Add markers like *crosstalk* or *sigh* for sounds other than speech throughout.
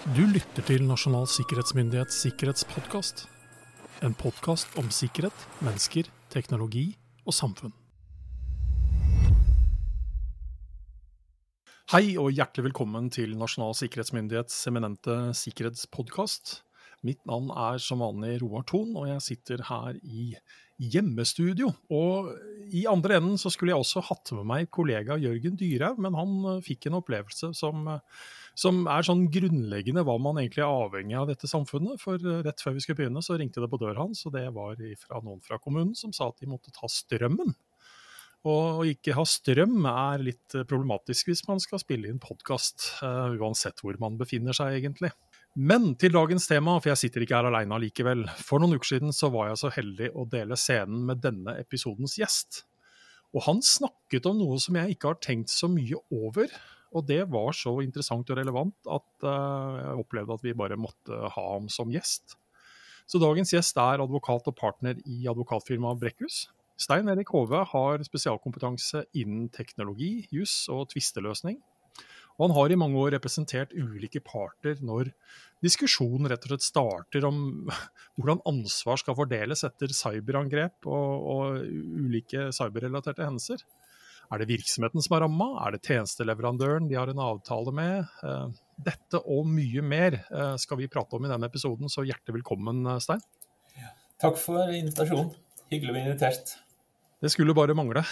Du lytter til Nasjonal sikkerhetsmyndighets sikkerhetspodkast. En podkast om sikkerhet, mennesker, teknologi og samfunn. Hei og hjertelig velkommen til Nasjonal sikkerhetsmyndighets eminente sikkerhetspodkast. Mitt navn er som vanlig Roar Thon, og jeg sitter her i hjemmestudio. Og i andre enden så skulle jeg også hatt med meg kollega Jørgen Dyrhaug, men han eh, fikk en opplevelse som eh, som er sånn grunnleggende hva man egentlig er avhengig av dette samfunnet. For eh, rett før vi skulle begynne, så ringte det på døra hans, og det var fra noen fra kommunen som sa at de måtte ta strømmen. Og å ikke ha strøm er litt eh, problematisk hvis man skal spille inn podkast, uh, uansett hvor man befinner seg, egentlig. Men til dagens tema, for jeg sitter ikke her aleine allikevel. For noen uker siden så var jeg så heldig å dele scenen med denne episodens gjest. Og han snakket om noe som jeg ikke har tenkt så mye over, og det var så interessant og relevant at uh, jeg opplevde at vi bare måtte ha ham som gjest. Så dagens gjest er advokat og partner i advokatfirmaet Brekkhus. Stein Erik Hove har spesialkompetanse innen teknologi, juss og tvisteløsning. Og han har i mange år representert ulike parter når diskusjonen rett og slett starter om *laughs* hvordan ansvar skal fordeles etter cyberangrep og, og ulike cyberrelaterte hendelser. Er det virksomheten som er ramma? Er det tjenesteleverandøren de har en avtale med? Eh, dette og mye mer eh, skal vi prate om i denne episoden, så hjertelig velkommen, eh, Stein. Takk for invitasjonen. Hyggelig å bli invitert. Det skulle bare mangle.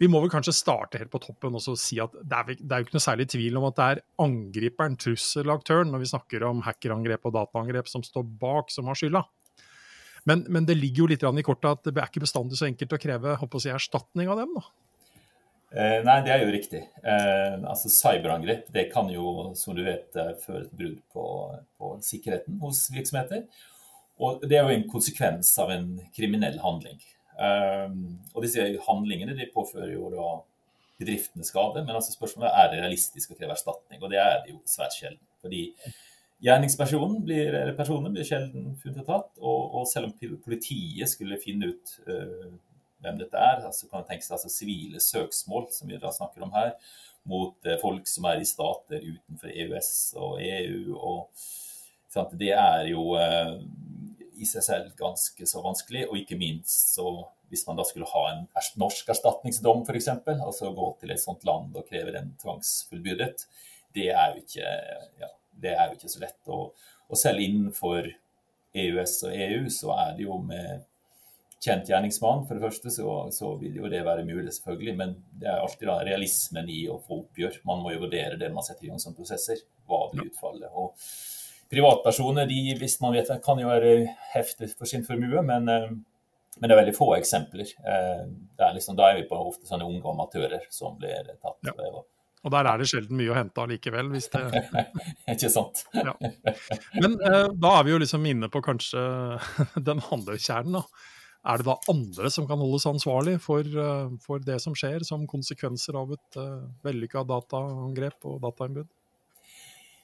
Vi må vel kanskje starte helt på toppen og si at det er, det er jo ikke noe særlig tvil om at det er angriperen, trusselaktøren, når vi snakker om hackerangrep og dataangrep som står bak, som har skylda. Men, men, det ligger jo litt i kortet at det er ikke bestandig så enkelt å kreve å si, erstatning av dem? da. Eh, nei, det er jo riktig. Eh, altså Cyberangrep det kan jo, som du vet, eh, føre til brudd på, på, sikkerheten hos virksomheter. Og det er jo en konsekvens av en kriminell handling. Eh, og disse handlingene de påfører jo da bedriftene skade, men altså spørsmålet er det realistisk å kreve erstatning. Og det er det jo svært sjelden. fordi Gjerningspersonen blir, eller personen blir sjelden funnet og tatt. Og, og, selv om politiet skulle finne ut uh, hvem dette er, altså kan det tenkes altså sivile søksmål, som vi da snakker om her, mot uh, folk som er i stater utenfor EØS og EU. og sant, Det er jo uh, i seg selv ganske så vanskelig. Og ikke minst så hvis man da skulle ha en norsk erstatningsdom f.eks., altså gå til et sånt land og kreve den tvangsfullbyrdet, det er jo ikke ja, det er jo ikke så lett. Og, og, selv innenfor EØS og EU så er det jo med kjent gjerningsmann, for det første, så, så, vil jo det være mulig, selvfølgelig. Men det er alltid da realismen i å få oppgjør. Man må jo vurdere det man setter i gang som prosesser. Hva blir utfallet? Og privatpersoner, de, hvis man vet, kan jo være heftet for sin formue, men, eh, men, det er veldig få eksempler. Eh, er liksom, da er vi på ofte sånne unge amatører som blir tatt. Ja. Og der er det sjelden mye å hente allikevel. Hvis det... *laughs* Ikke sant. ja. Men eh, da er vi jo liksom inne på kanskje *laughs* den andre kjernen. Da. Er det da andre som kan holdes ansvarlig for, uh, for det som skjer, som konsekvenser av et uh, vellykka dataangrep og datainnbrudd?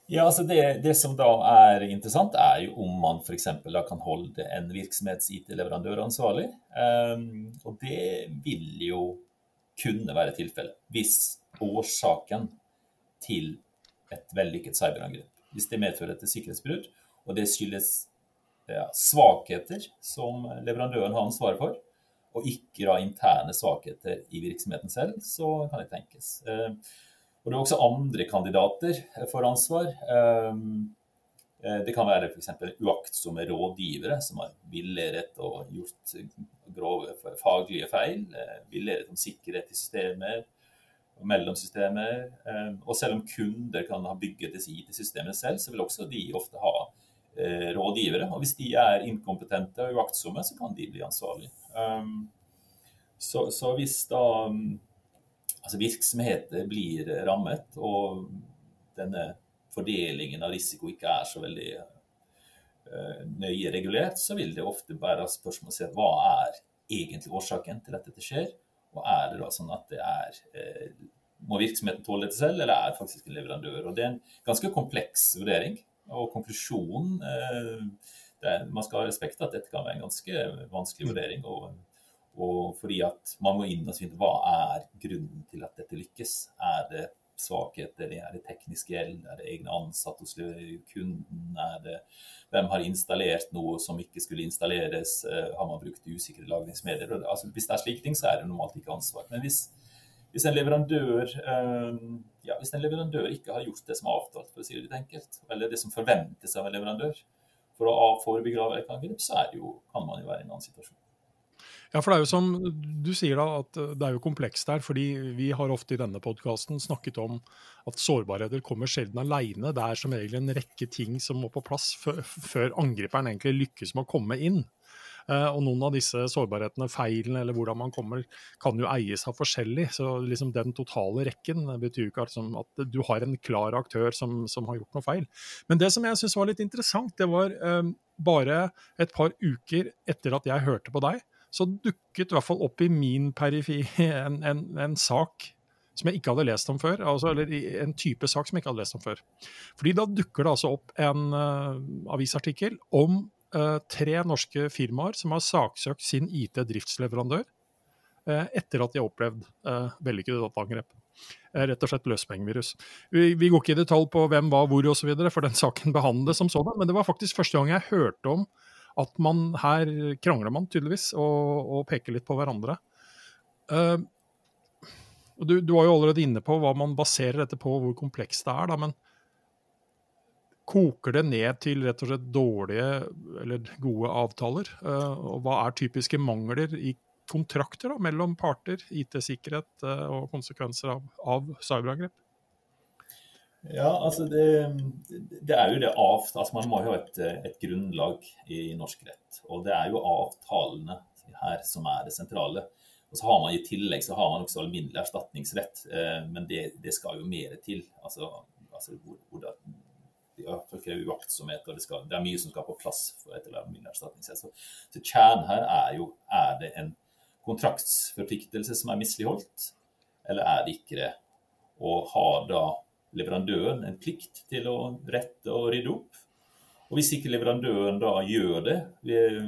Ja, altså det, det, som da er interessant, er jo om man f.eks. kan holde en virksomhets-IT-leverandør ansvarlig. Um, og det vil jo kunne være tilfellet hvis årsaken til et vellykket cyberangrep. Hvis det medfører et sikkerhetsbrudd, og det skyldes ja, svakheter som leverandøren har ansvaret for, og ikke da interne svakheter i virksomheten selv, så kan det tenkes. Eh, og Det er også andre kandidater for ansvar. Eh, eh, det kan være f.eks. uaktsomme rådgivere som har villedet og gjort grove faglige feil. Villedet om sikkerhet i systemer, mellomsystemer. Eh, og selv om kunder kan ha bygget disse IT-systemene selv, så vil også de ofte ha eh, rådgivere. Og hvis de er inkompetente og uaktsomme, så kan de bli ansvarlige. Um, så, så hvis da um, altså virksomheter blir rammet, og denne fordelingen av risiko ikke er så veldig uh, nøye regulert, så vil det ofte være spørsmål å se hva er egentlig årsaken til at dette skjer. Og er det da sånn at det er eh, Må virksomheten tåle dette selv, eller er det faktisk en leverandør? Og Det er en ganske kompleks vurdering. Og konklusjonen eh, er, Man skal ha respekt for at dette kan være en ganske vanskelig vurdering. Og, og fordi at man må inn og finne hva er grunnen til at dette lykkes. Er det svakheter? Er det teknisk gjeld? Er det egne ansatte hos kunden? Er det, hvem har installert noe som ikke skulle installeres? Eh, har man brukt usikre lagringsmedier? Altså, hvis det er slike ting, så er det normalt ikke ansvar. Men hvis, hvis en leverandør eh, ja, hvis en leverandør ikke har gjort det som er avtalt, for å si det litt enkelt, eller det som forventes av en leverandør, for å forebygge avverkangrep, så er det jo, kan man jo være i en annen situasjon. Ja, for det er jo som du sier da, at det er jo komplekst her. fordi vi har ofte i denne podkasten snakket om at sårbarheter kommer sjelden alene. Det er som regel en rekke ting som må på plass før angriperen egentlig lykkes med å komme inn. Eh, og noen av disse sårbarhetene, feilene eller hvordan man kommer, kan jo eies av forskjellig. Så liksom den totale rekken betyr jo ikke at du har en klar aktør som, som har gjort noe feil. Men det som jeg syns var litt interessant, det var um, bare et par uker etter at jeg hørte på deg, så dukket i hvert fall opp i min perifi en, en, en sak som jeg ikke hadde lest om før. Altså, eller en type sak som jeg ikke hadde lest om før. Fordi da dukker det altså opp en uh, avisartikkel om uh, tre norske firmaer som har saksøkt sin IT-driftsleverandør uh, etter at de har opplevd uh, vellykkede dataangrep. Rett og slett løspengevirus. Vi, vi, går ikke i detalj på hvem, hva, hvor osv., for den *laughs* saken behandles som sådan, men det var faktisk første gang jeg hørte om at man her krangler man tydeligvis og, og peker litt på hverandre. Du, du, var jo allerede inne på hva man baserer dette på, hvor komplekst det er. Da, men koker det ned til rett og slett dårlige eller gode avtaler? Uh, og hva er typiske mangler i kontrakter da, mellom parter, IT-sikkerhet uh, og konsekvenser av, av cyberangrep? Ja, altså det, det, er jo det av, altså Man må jo ha et, et, grunnlag i norsk rett. Og det er jo avtalene her som er det sentrale. Og så har man I tillegg så har man også alminnelig erstatningsrett, eh, men det, det, skal jo mer til. Altså, altså hvor, hvor det, ja, er uaktsomhet, og det, skal, det, er mye som skal på plass for et eller annet erstatningsrett. Så, så kjernen her er jo er det en kontraktsforpliktelse som er misligholdt, eller er det ikke det? Og har da leverandøren en plikt til å rette og rydde opp. Og Hvis ikke leverandøren da gjør det,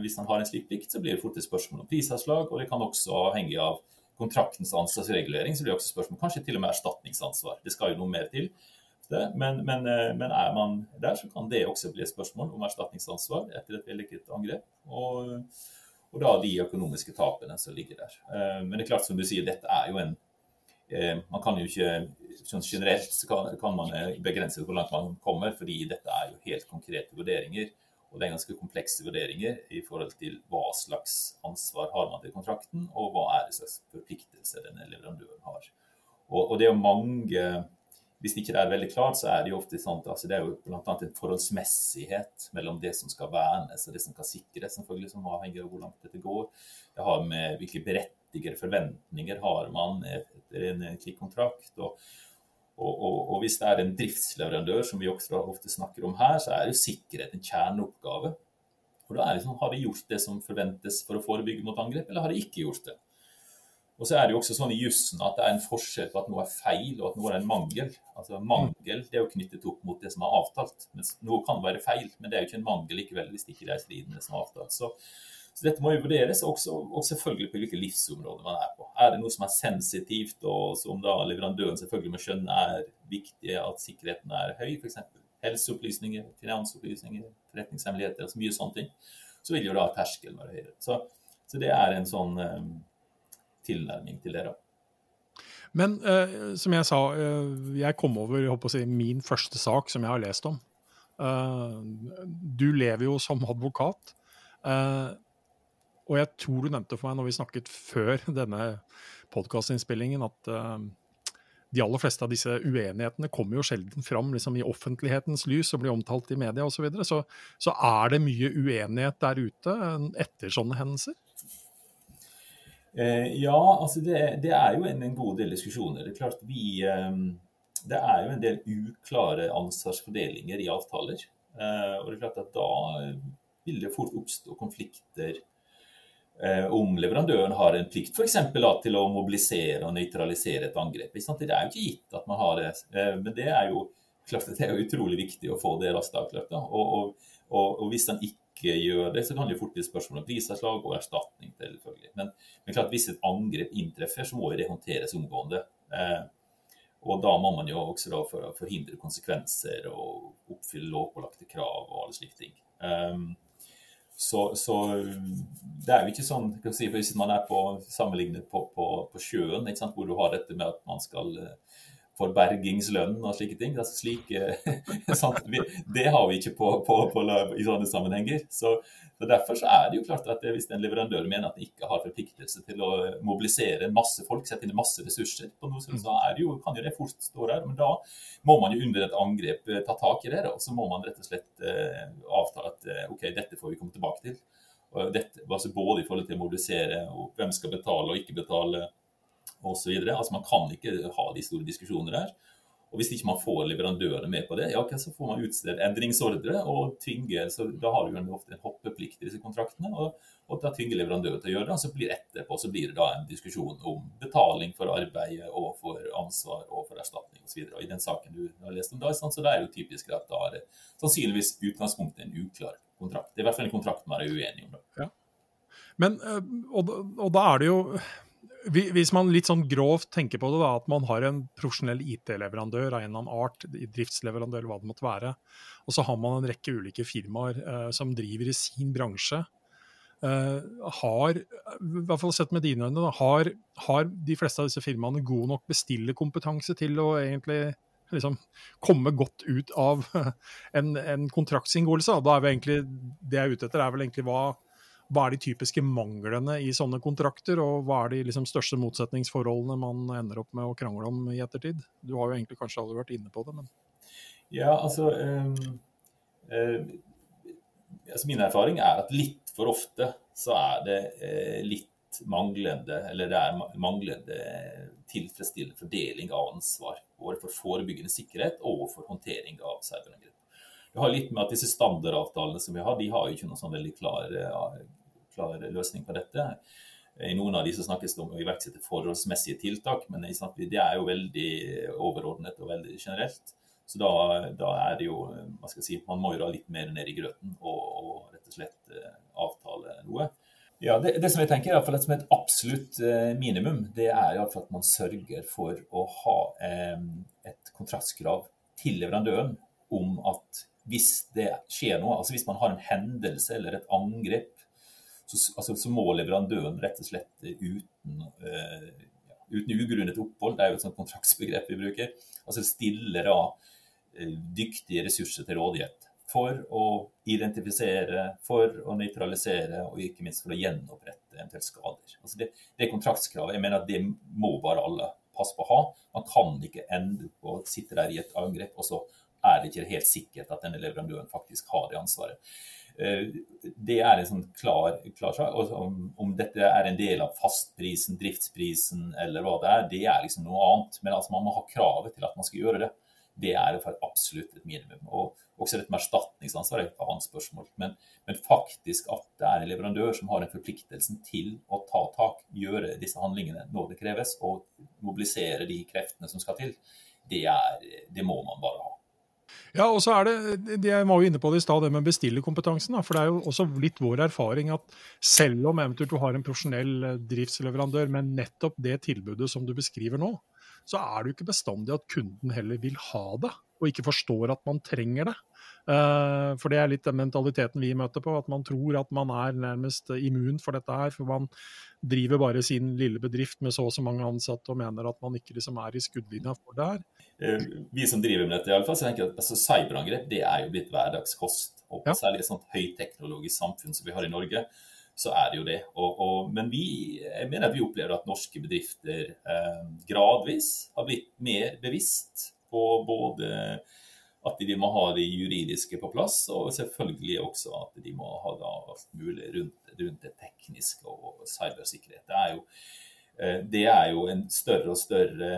hvis han har en slik plikt, så blir det fort et spørsmål om prisavslag. Og det kan også avhenge av kontraktens ansvarsregulering, så blir det også spørsmål kanskje til og med erstatningsansvar. Det skal jo noe mer til. Men, men, eh, men, er man der, så kan det også bli et spørsmål om erstatningsansvar etter et vellykket angrep. Og, og da de økonomiske tapene som ligger der. Eh, men det er klart, som du sier, dette er jo en Eh, man kan jo ikke sånn Generelt så kan, kan, man begrense hvor langt man kommer, fordi dette er jo helt konkrete vurderinger. Og det er ganske komplekse vurderinger i forhold til hva slags ansvar har man til kontrakten, og hva er det slags forpliktelse denne leverandøren har. Og, og det er jo mange Hvis ikke det er veldig klart, så er det jo ofte sånn altså det er jo bl.a. en forholdsmessighet mellom det som skal vernes og det som skal sikres, selvfølgelig, som avhenger av hvor langt dette går. Det har med hvilke berettigede forventninger har man etter en kontrakt. Og, og, og, og, hvis det er en driftsleverandør, som vi også ofte snakker om her, så er jo sikkerhet en kjerneoppgave. For da er det sånn, Har vi gjort det som forventes for å forebygge mot angrep, eller har vi ikke gjort det? Og så er det jo også sånn i jussen at det er en forskjell på at noe er feil og at noe er en mangel. Altså Mangel det er jo knyttet opp mot det som er avtalt. Mens noe kan være feil, men det er jo ikke en mangel likevel hvis det ikke er strid med det som er avtalt. Så, så dette må jo vurderes, også, og selvfølgelig på hvilke livsområder man er på. Er det noe som er sensitivt, og som da leverandøren selvfølgelig må skjønne er viktig at sikkerheten er høy, f.eks. helseopplysninger, finansopplysninger, forretningshemmeligheter, altså mye sånne ting, så vil jo da terskelen være høyere. Så, så, det er en sånn um, tilnærming til det, da. Men eh, som jeg sa, eh, jeg kom over jeg å si, min første sak som jeg har lest om. Eh, du lever jo som advokat. Eh, og jeg tror du nevnte for meg når vi snakket før denne podkastinnspillingen, at uh, de aller fleste av disse uenighetene kommer jo sjelden fram liksom, i offentlighetens lys og blir omtalt i media osv. Så, videre. så Så er det mye uenighet der ute etter sånne hendelser? Eh, ja, altså det, det, er jo en, en, god del diskusjoner. Det er klart vi eh, Det er jo en del uklare ansvarsfordelinger i avtaler. Eh, og det er klart at da vil det fort oppstå konflikter om leverandøren har en plikt f.eks. til å mobilisere og nøytralisere et angrep. Det er jo ikke gitt at man har det, men det er jo klart at det er utrolig viktig å få det raskt avklart. Og, og, og, og, hvis han ikke gjør det, så kan det fort bli spørsmål om prisavslag og erstatning. selvfølgelig. Men, men klart hvis et angrep inntreffer, så må det håndteres omgående. Eh, Og da må man jo også da for forhindre konsekvenser og oppfylle lovpålagte krav og alle slike ting. Um, så, så, det er jo ikke sånn si, Hvis man er på sammenlignet på, på, på sjøen, hvor du har dette med at man skal for bergingslønn og slike ting. Altså slike, *laughs* det har vi ikke på, på, på, i sånne sammenhenger. Så, så, Derfor så er det jo klart at hvis en leverandør mener at den ikke har forpliktelse til å mobilisere masse folk, sette inn masse ressurser på noe, så jo, kan jo det fort stå der. Men da må man jo under et angrep eh, ta tak i det. Og så må man rett og slett eh, avtale at eh, OK, dette får vi komme tilbake til. Dette, altså både i forhold til å mobilisere og hvem skal betale og ikke betale osv. Altså, man kan ikke ha de store diskusjonene der. Og Hvis ikke man får leverandørene med på det, ja, okay, så får man utstedt endringsordre og tvinger så Da har du ofte en hoppeplikt i disse kontraktene, og, og da tvinger leverandøren til å gjøre det. og så blir Etterpå så blir det da en diskusjon om betaling for arbeidet og for ansvar og for erstatning osv. I den saken du har lest om da, så det er jo typisk at da er det sannsynligvis utgangspunktet en uklar kontrakt. Det er i hvert fall en kontrakt man er uenig om. Da. Ja. Men, eh, og, og da er det jo hvis man litt sånn grovt tenker på det, da, at man har en profesjonell IT-leverandør av en eller annen art, driftsleverandør eller hva det måtte være, og så har man en rekke ulike firmaer eh, som driver i sin bransje, eh, har, i hvert fall sett med dine øyne, har, har, de fleste av disse firmaene god nok bestillerkompetanse til å egentlig liksom komme godt ut av *laughs* en, en kontraktsinngåelse? Da er vi egentlig, det jeg er ute etter, er vel egentlig hva hva er de typiske manglene i sånne kontrakter, og hva er de liksom, største motsetningsforholdene man ender opp med å krangle om i ettertid? Du har jo egentlig kanskje aldri vært inne på det, men Ja, altså, um, uh, altså Min erfaring er at litt for ofte så er det uh, litt manglende eller det er manglende tilfredsstillende fordeling av ansvar. Både for forebyggende sikkerhet og for håndtering av cyberangrep. Det har litt med at disse standardavtalene som vi har, de har jo ikke noen sånn veldig klar klar løsning på dette. I noen av de så snakkes det om å iverksette forholdsmessige tiltak, men det er jo veldig overordnet og veldig generelt. Så da, da, er det jo hva skal jeg si, Man må jo da litt mer ned i grøten og, og rett og slett uh, avtale noe. Ja, det, det, som jeg tenker er som et absolutt uh, minimum, det er iallfall at man sørger for å ha eh, et kontraktskrav til leverandøren om at hvis det skjer noe, altså hvis man har en hendelse eller et angrep så, altså, så, må leverandøren rett og slett uten, uh, uten ugrunnet opphold, det er jo et sånt kontraktsbegrep vi bruker, altså stille da uh, dyktige ressurser til rådighet for å identifisere, for å nøytralisere og ikke minst for å gjenopprette eventuelle skader. Altså det, det kontraktskravet, jeg mener at det må bare alle passe på å ha. Man kan ikke ende på å sitte der i et angrep, og så er det ikke helt sikkert at denne leverandøren faktisk har det ansvaret. Eh, det er en sånn klar, klar sak. Om, om, dette er en del av fastprisen, driftsprisen eller hva det er, det er liksom noe annet. Men altså, man må ha kravet til at man skal gjøre det. Det er for absolutt et minimum. Og også dette med erstatningsansvar er et annet spørsmål. Men, men, faktisk at det er en leverandør som har en forpliktelse til å ta tak, gjøre disse handlingene når det kreves, og mobilisere de kreftene som skal til, det, er, det må man bare ha. Ja, og så er det, Jeg var jo inne på det i stad, det med bestillerkompetansen. For det er jo også litt vår erfaring at selv om eventuelt du har en profesjonell eh, driftsleverandør med nettopp det tilbudet som du beskriver nå, så er det jo ikke bestandig at kunden heller vil ha det, og ikke forstår at man trenger det. Eh, for det er litt den mentaliteten vi møter på, at man tror at man er nærmest immun for dette her. For man driver bare sin lille bedrift med så og så mange ansatte og mener at man ikke liksom er i skuddlinja for det her. Eh, vi som driver med dette, i alle fall, så tenker jeg at altså, cyberangrep det er jo blitt hverdagskost. Og ja. særlig i et sånt høyteknologisk samfunn som vi har i Norge, så er det jo det. Og, og, men vi, jeg mener at vi opplever at norske bedrifter eh, gradvis har blitt mer bevisst på både at de må ha det juridiske på plass, og selvfølgelig også at de må ha alt mulig rundt, rundt, det tekniske og cybersikkerhet. Det er, jo, eh, det er jo en større og større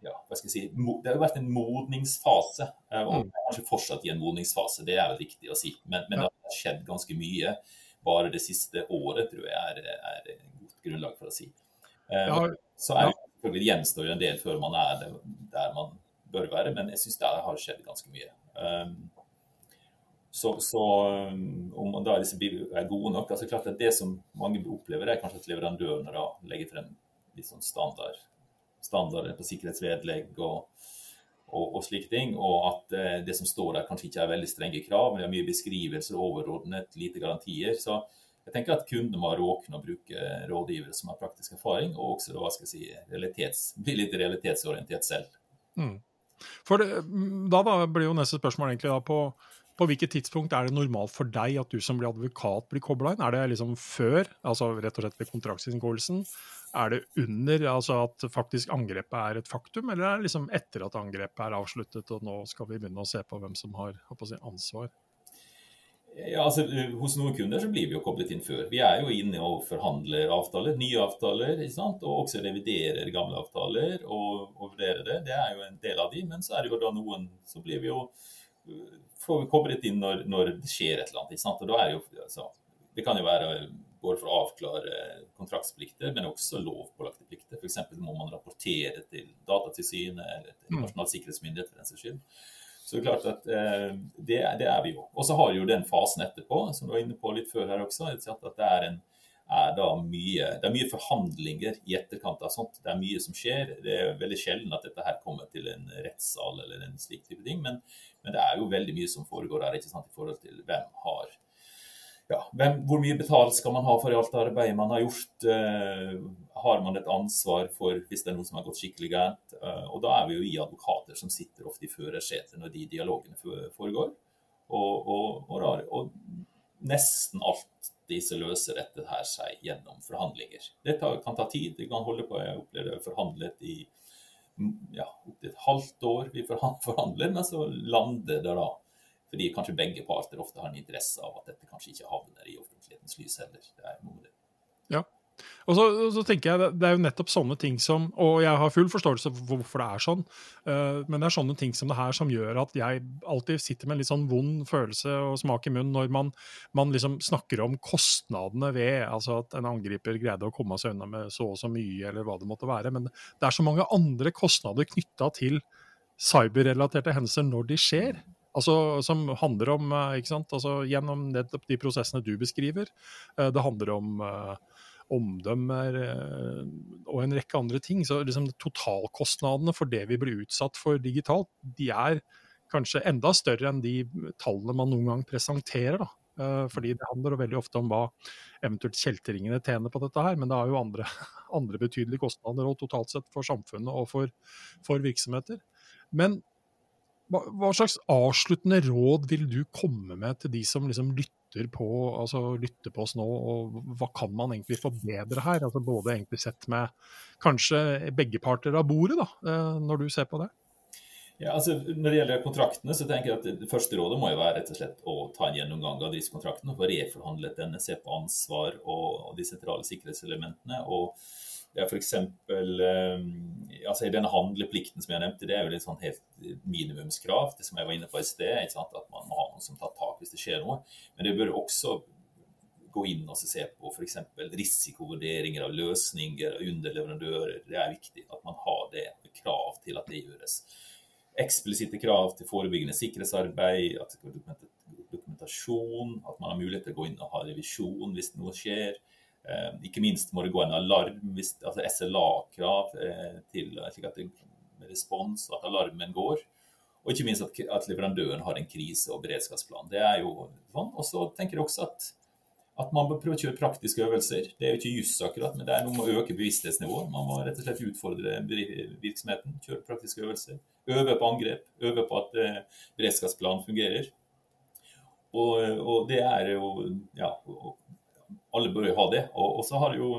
ja, hva skal jeg si, Det har jo vært en modningsfase, eh, og mm. kanskje fortsatt i en modningsfase, det er jo riktig å si. Men, men det har skjedd ganske mye bare det siste året, tror jeg er, er et godt grunnlag for å si. Eh, så er det selvfølgelig gjenstår en del før man er der man bør være, men jeg syns det har skjedd ganske mye. Um, så, så, um, om da disse er gode nok altså klart at Det som mange opplever, er kanskje at leverandørene da legger frem litt sånn standard standarder på sikkerhetsvedlegg og, og, og, slike ting. Og at eh, det som står der kanskje ikke er veldig strenge krav, men det er mye beskrivelser, overordnet, lite garantier. Så jeg tenker at kundene må råkne og bruke rådgivere som har praktisk erfaring, og også hva skal jeg si, realitets, bli litt realitetsorientert selv. Mm. For det, da, da, blir jo neste spørsmål egentlig da på på hvilket tidspunkt er det normalt for deg at du som blir advokat blir kobla inn? Er det liksom før, altså rett og slett ved kontraktsinngåelsen? Er det under, altså at faktisk angrepet er et faktum, eller er det liksom etter at angrepet er avsluttet og nå skal vi begynne å se på hvem som har si, ansvar? Ja, altså Hos noen kunder så blir vi jo koblet inn før. Vi er jo inne og forhandler avtaler, nye avtaler, ikke sant? og også reviderer gamle avtaler og, og vurderer det. Det er jo en del av de, men så er det jo da noen så blir vi jo får vi koblet inn når, når, det skjer et eller annet. Og da er det, jo, altså, det kan jo være både for å avklare kontraktsplikter, men også lovpålagte plikter. F.eks. må man rapportere til Datatilsynet eller til mm. Nasjonal sikkerhetsmyndighet. for den skyld. Så det er klart at eh, det, det, er vi jo. Og så har vi jo den fasen etterpå, som du var inne på litt før her også. at det er en er mye, det er mye forhandlinger i etterkant av sånt. Det er mye som skjer. Det er veldig sjelden at dette her kommer til en rettssal eller en slik type ting. Men, men det er jo veldig mye som foregår der ikke sant, i forhold til hvem har ja, hvem, Hvor mye betalt skal man ha for alt arbeidet man har gjort? Uh, har man et ansvar for hvis det er noe som har gått skikkelig gærent? Uh, og da er vi jo i advokater som sitter ofte i førersetet når de dialogene foregår. Og, og, og, og nesten alt disse løser dette her seg gjennom forhandlinger. Det kan ta tid. Det kan holde på. Jeg opplevde det forhandlet i ja, opptil et halvt år. Vi forhandler, men så lander det da. Fordi kanskje begge parter ofte har en interesse av at dette kanskje ikke havner i offentlighetens lys heller. Det er noe. Ja, og så, så, tenker jeg Det er jo nettopp sånne ting som Og jeg har full forståelse for hvorfor det er sånn, uh, men det er sånne ting som det her som gjør at jeg alltid sitter med en litt sånn vond følelse og smak i munnen når man, man liksom snakker om kostnadene ved altså at en angriper greide å komme seg unna med så og så mye, eller hva det måtte være. Men det er så mange andre kostnader knytta til cyberrelaterte hendelser når de skjer. Altså, som handler om, eh, ikke sant, altså, gjennom nettopp de prosessene du beskriver. Uh, det handler om uh, omdømmer uh, og en rekke andre ting. Så liksom, totalkostnadene for det vi blir utsatt for digitalt, de er kanskje enda større enn de tallene man noen gang presenterer. da. Eh, fordi det handler veldig ofte om hva eventuelt kjeltringene tjener på dette her, men det har jo andre, andre betydelige kostnader totalt sett for samfunnet og for, for virksomheter. Men hva, slags avsluttende råd vil du komme med til de som liksom lytter på, altså, lytter på oss nå, og hva kan man egentlig forbedre her? Altså, både egentlig sett med kanskje begge parter av bordet, da, eh, når du ser på det? Ja, altså Når det gjelder kontraktene, så tenker jeg at det første rådet må jo være rett og slett å ta en gjennomgang av disse kontraktene. Få reforhandlet denne, se på ansvar og de sentrale sikkerhetselementene. og det er f.eks. Um, altså denne handleplikten som jeg nevnte, det er jo litt sånn helt minimumskrav. Det som jeg var inne på i sted, at man må ha noen som tar tak hvis det skjer noe. Men det bør også gå inn og se på f.eks. risikovurderinger av løsninger og underleverandører. Det er viktig at man har det krav til at det gjøres. Eksplisitte krav til forebyggende sikkerhetsarbeid, at dokumentasjon, at man har mulighet til å gå inn og ha revisjon hvis noe skjer. Eh, ikke minst må det gå en alarm, altså SLA-krav eh, til slik at det, med respons, at alarmen går. Og ikke minst at, at, leverandøren har en krise- og beredskapsplan. Det er jo sånn. Og så tenker jeg også at, at man bør prøve å kjøre praktiske øvelser. Det er jo ikke juss akkurat, men det er noe med å øke bevissthetsnivået. Man må rett og slett utfordre virksomheten, kjøre praktiske øvelser. Øve på angrep, øve på at eh, beredskapsplanen fungerer. Og, og, det er jo ja, alle bør jo ha det. Og, og, så har jo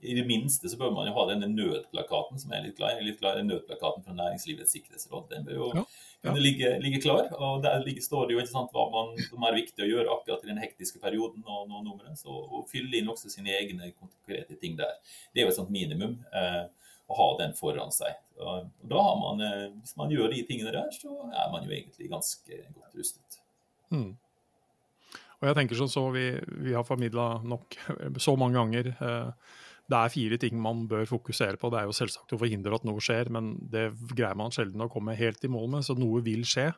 i det minste så bør man jo ha denne nødplakaten som er litt i. litt i Nødplakaten fra Næringslivets sikkerhetsråd. Den bør jo ja, ja. Ligge, ligge, klar. og Der ligger, står det jo ikke sant, hva man, som er viktig å gjøre akkurat i den hektiske perioden. og, og nummeret, så og Fylle inn også sine egne konkrete ting der. Det er jo et sånt minimum. Eh, å ha den foran seg. Og da har man, eh, Hvis man gjør de tingene der, så er man jo egentlig ganske godt rustet. Mm. Og jeg tenker sånn så Vi, vi har formidla nok *laughs* så mange ganger. Eh, det er fire ting man bør fokusere på. Det er jo selvsagt å forhindre at noe skjer, men det greier man sjelden å komme helt i mål med, så noe vil skje.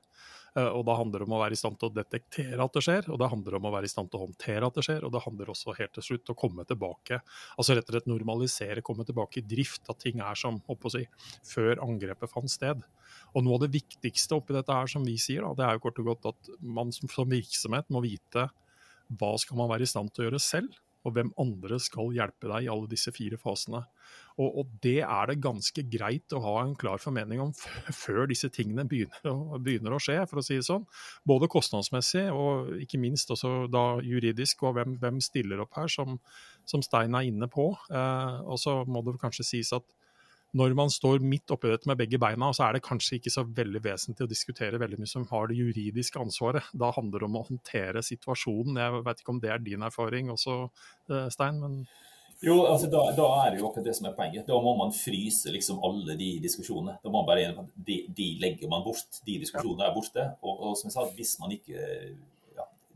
Eh, og da handler det om å være i stand til å detektere at det skjer, og det handler om å være i stand til å håndtere at det skjer, og det handler også helt til slutt å komme tilbake, altså rett og slett normalisere, komme tilbake i drift, at ting er som å si, før angrepet fant sted. Og noe av det viktigste oppi dette her, som vi sier, da, det er jo kort og godt at man som, som virksomhet må vite hva skal man være i stand til å gjøre selv, og hvem andre skal hjelpe deg i alle disse fire fasene. Og, og det er det ganske greit å ha en klar formening om *laughs* før disse tingene begynner å, begynner å, skje, for å si det sånn. Både kostnadsmessig og ikke minst også da juridisk, og hvem, hvem stiller opp her, som, som Stein er inne på. Eh, og så må det kanskje sies at når man står midt oppi dette med begge beina, så er det kanskje ikke så veldig vesentlig å diskutere veldig mye som har det juridiske ansvaret. Da handler det om å håndtere situasjonen. Jeg vet ikke om det er din erfaring også, eh, Stein? men... Jo, altså da, da, er det jo akkurat det som er poenget. Da må man fryse liksom alle de diskusjonene. Da må man bare, de, de legger man bort. De diskusjonene er borte. Og, og som jeg sa, hvis man ikke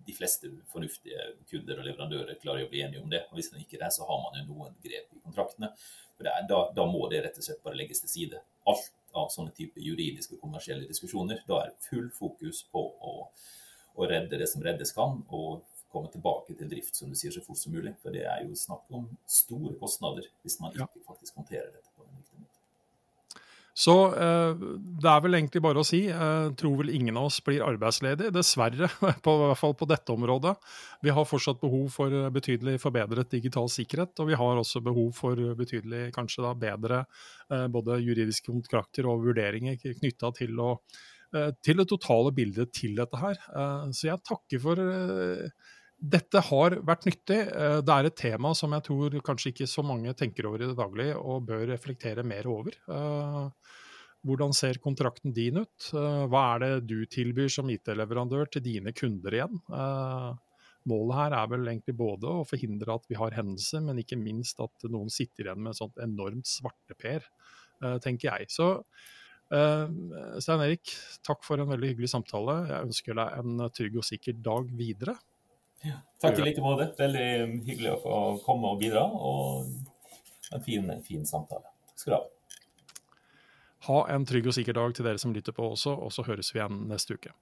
De fleste fornuftige kunder og leverandører klarer å bli enige om det. og Hvis man ikke det, så har man jo noen grep i kontraktene. For er, da, da, må det rett og slett bare legges til side. Alt av sånne type juridiske og kommersielle diskusjoner. Da er full fokus på å, å, redde det som reddes kan, og komme tilbake til drift som du sier, så fort som mulig. For det er jo snakk om store kostnader hvis man ikke ja. faktisk håndterer dette. Så eh, det er vel egentlig bare å si. Jeg tror vel ingen av oss blir arbeidsledige, dessverre. *laughs* På, I hvert fall på dette området. Vi har fortsatt behov for betydelig forbedret digital sikkerhet. Og vi har også behov for betydelig kanskje da bedre eh, både juridiske kontrakter og vurderinger knytta til, eh, til, det totale bildet til dette her. Eh, så jeg takker for eh, dette har vært nyttig. Eh, det er et tema som jeg tror kanskje ikke så mange tenker over i det daglige, og bør reflektere mer over. Hvordan ser kontrakten din ut? Eh, hva er det du tilbyr som IT-leverandør til dine kunder igjen? Eh, målet her er vel egentlig både å forhindre at vi har hendelser, men ikke minst at noen sitter igjen med et sånt enormt svarteper, eh, tenker jeg. Så Stein Erik, takk for en veldig hyggelig samtale. Jeg ønsker deg en trygg og sikker dag videre. Ja, takk i like måte. Veldig hyggelig å få komme og bidra, og en fin, fin samtale. Takk skal du ha. Ha en trygg og sikker dag til dere som lytter på også, og så høres vi igjen neste uke.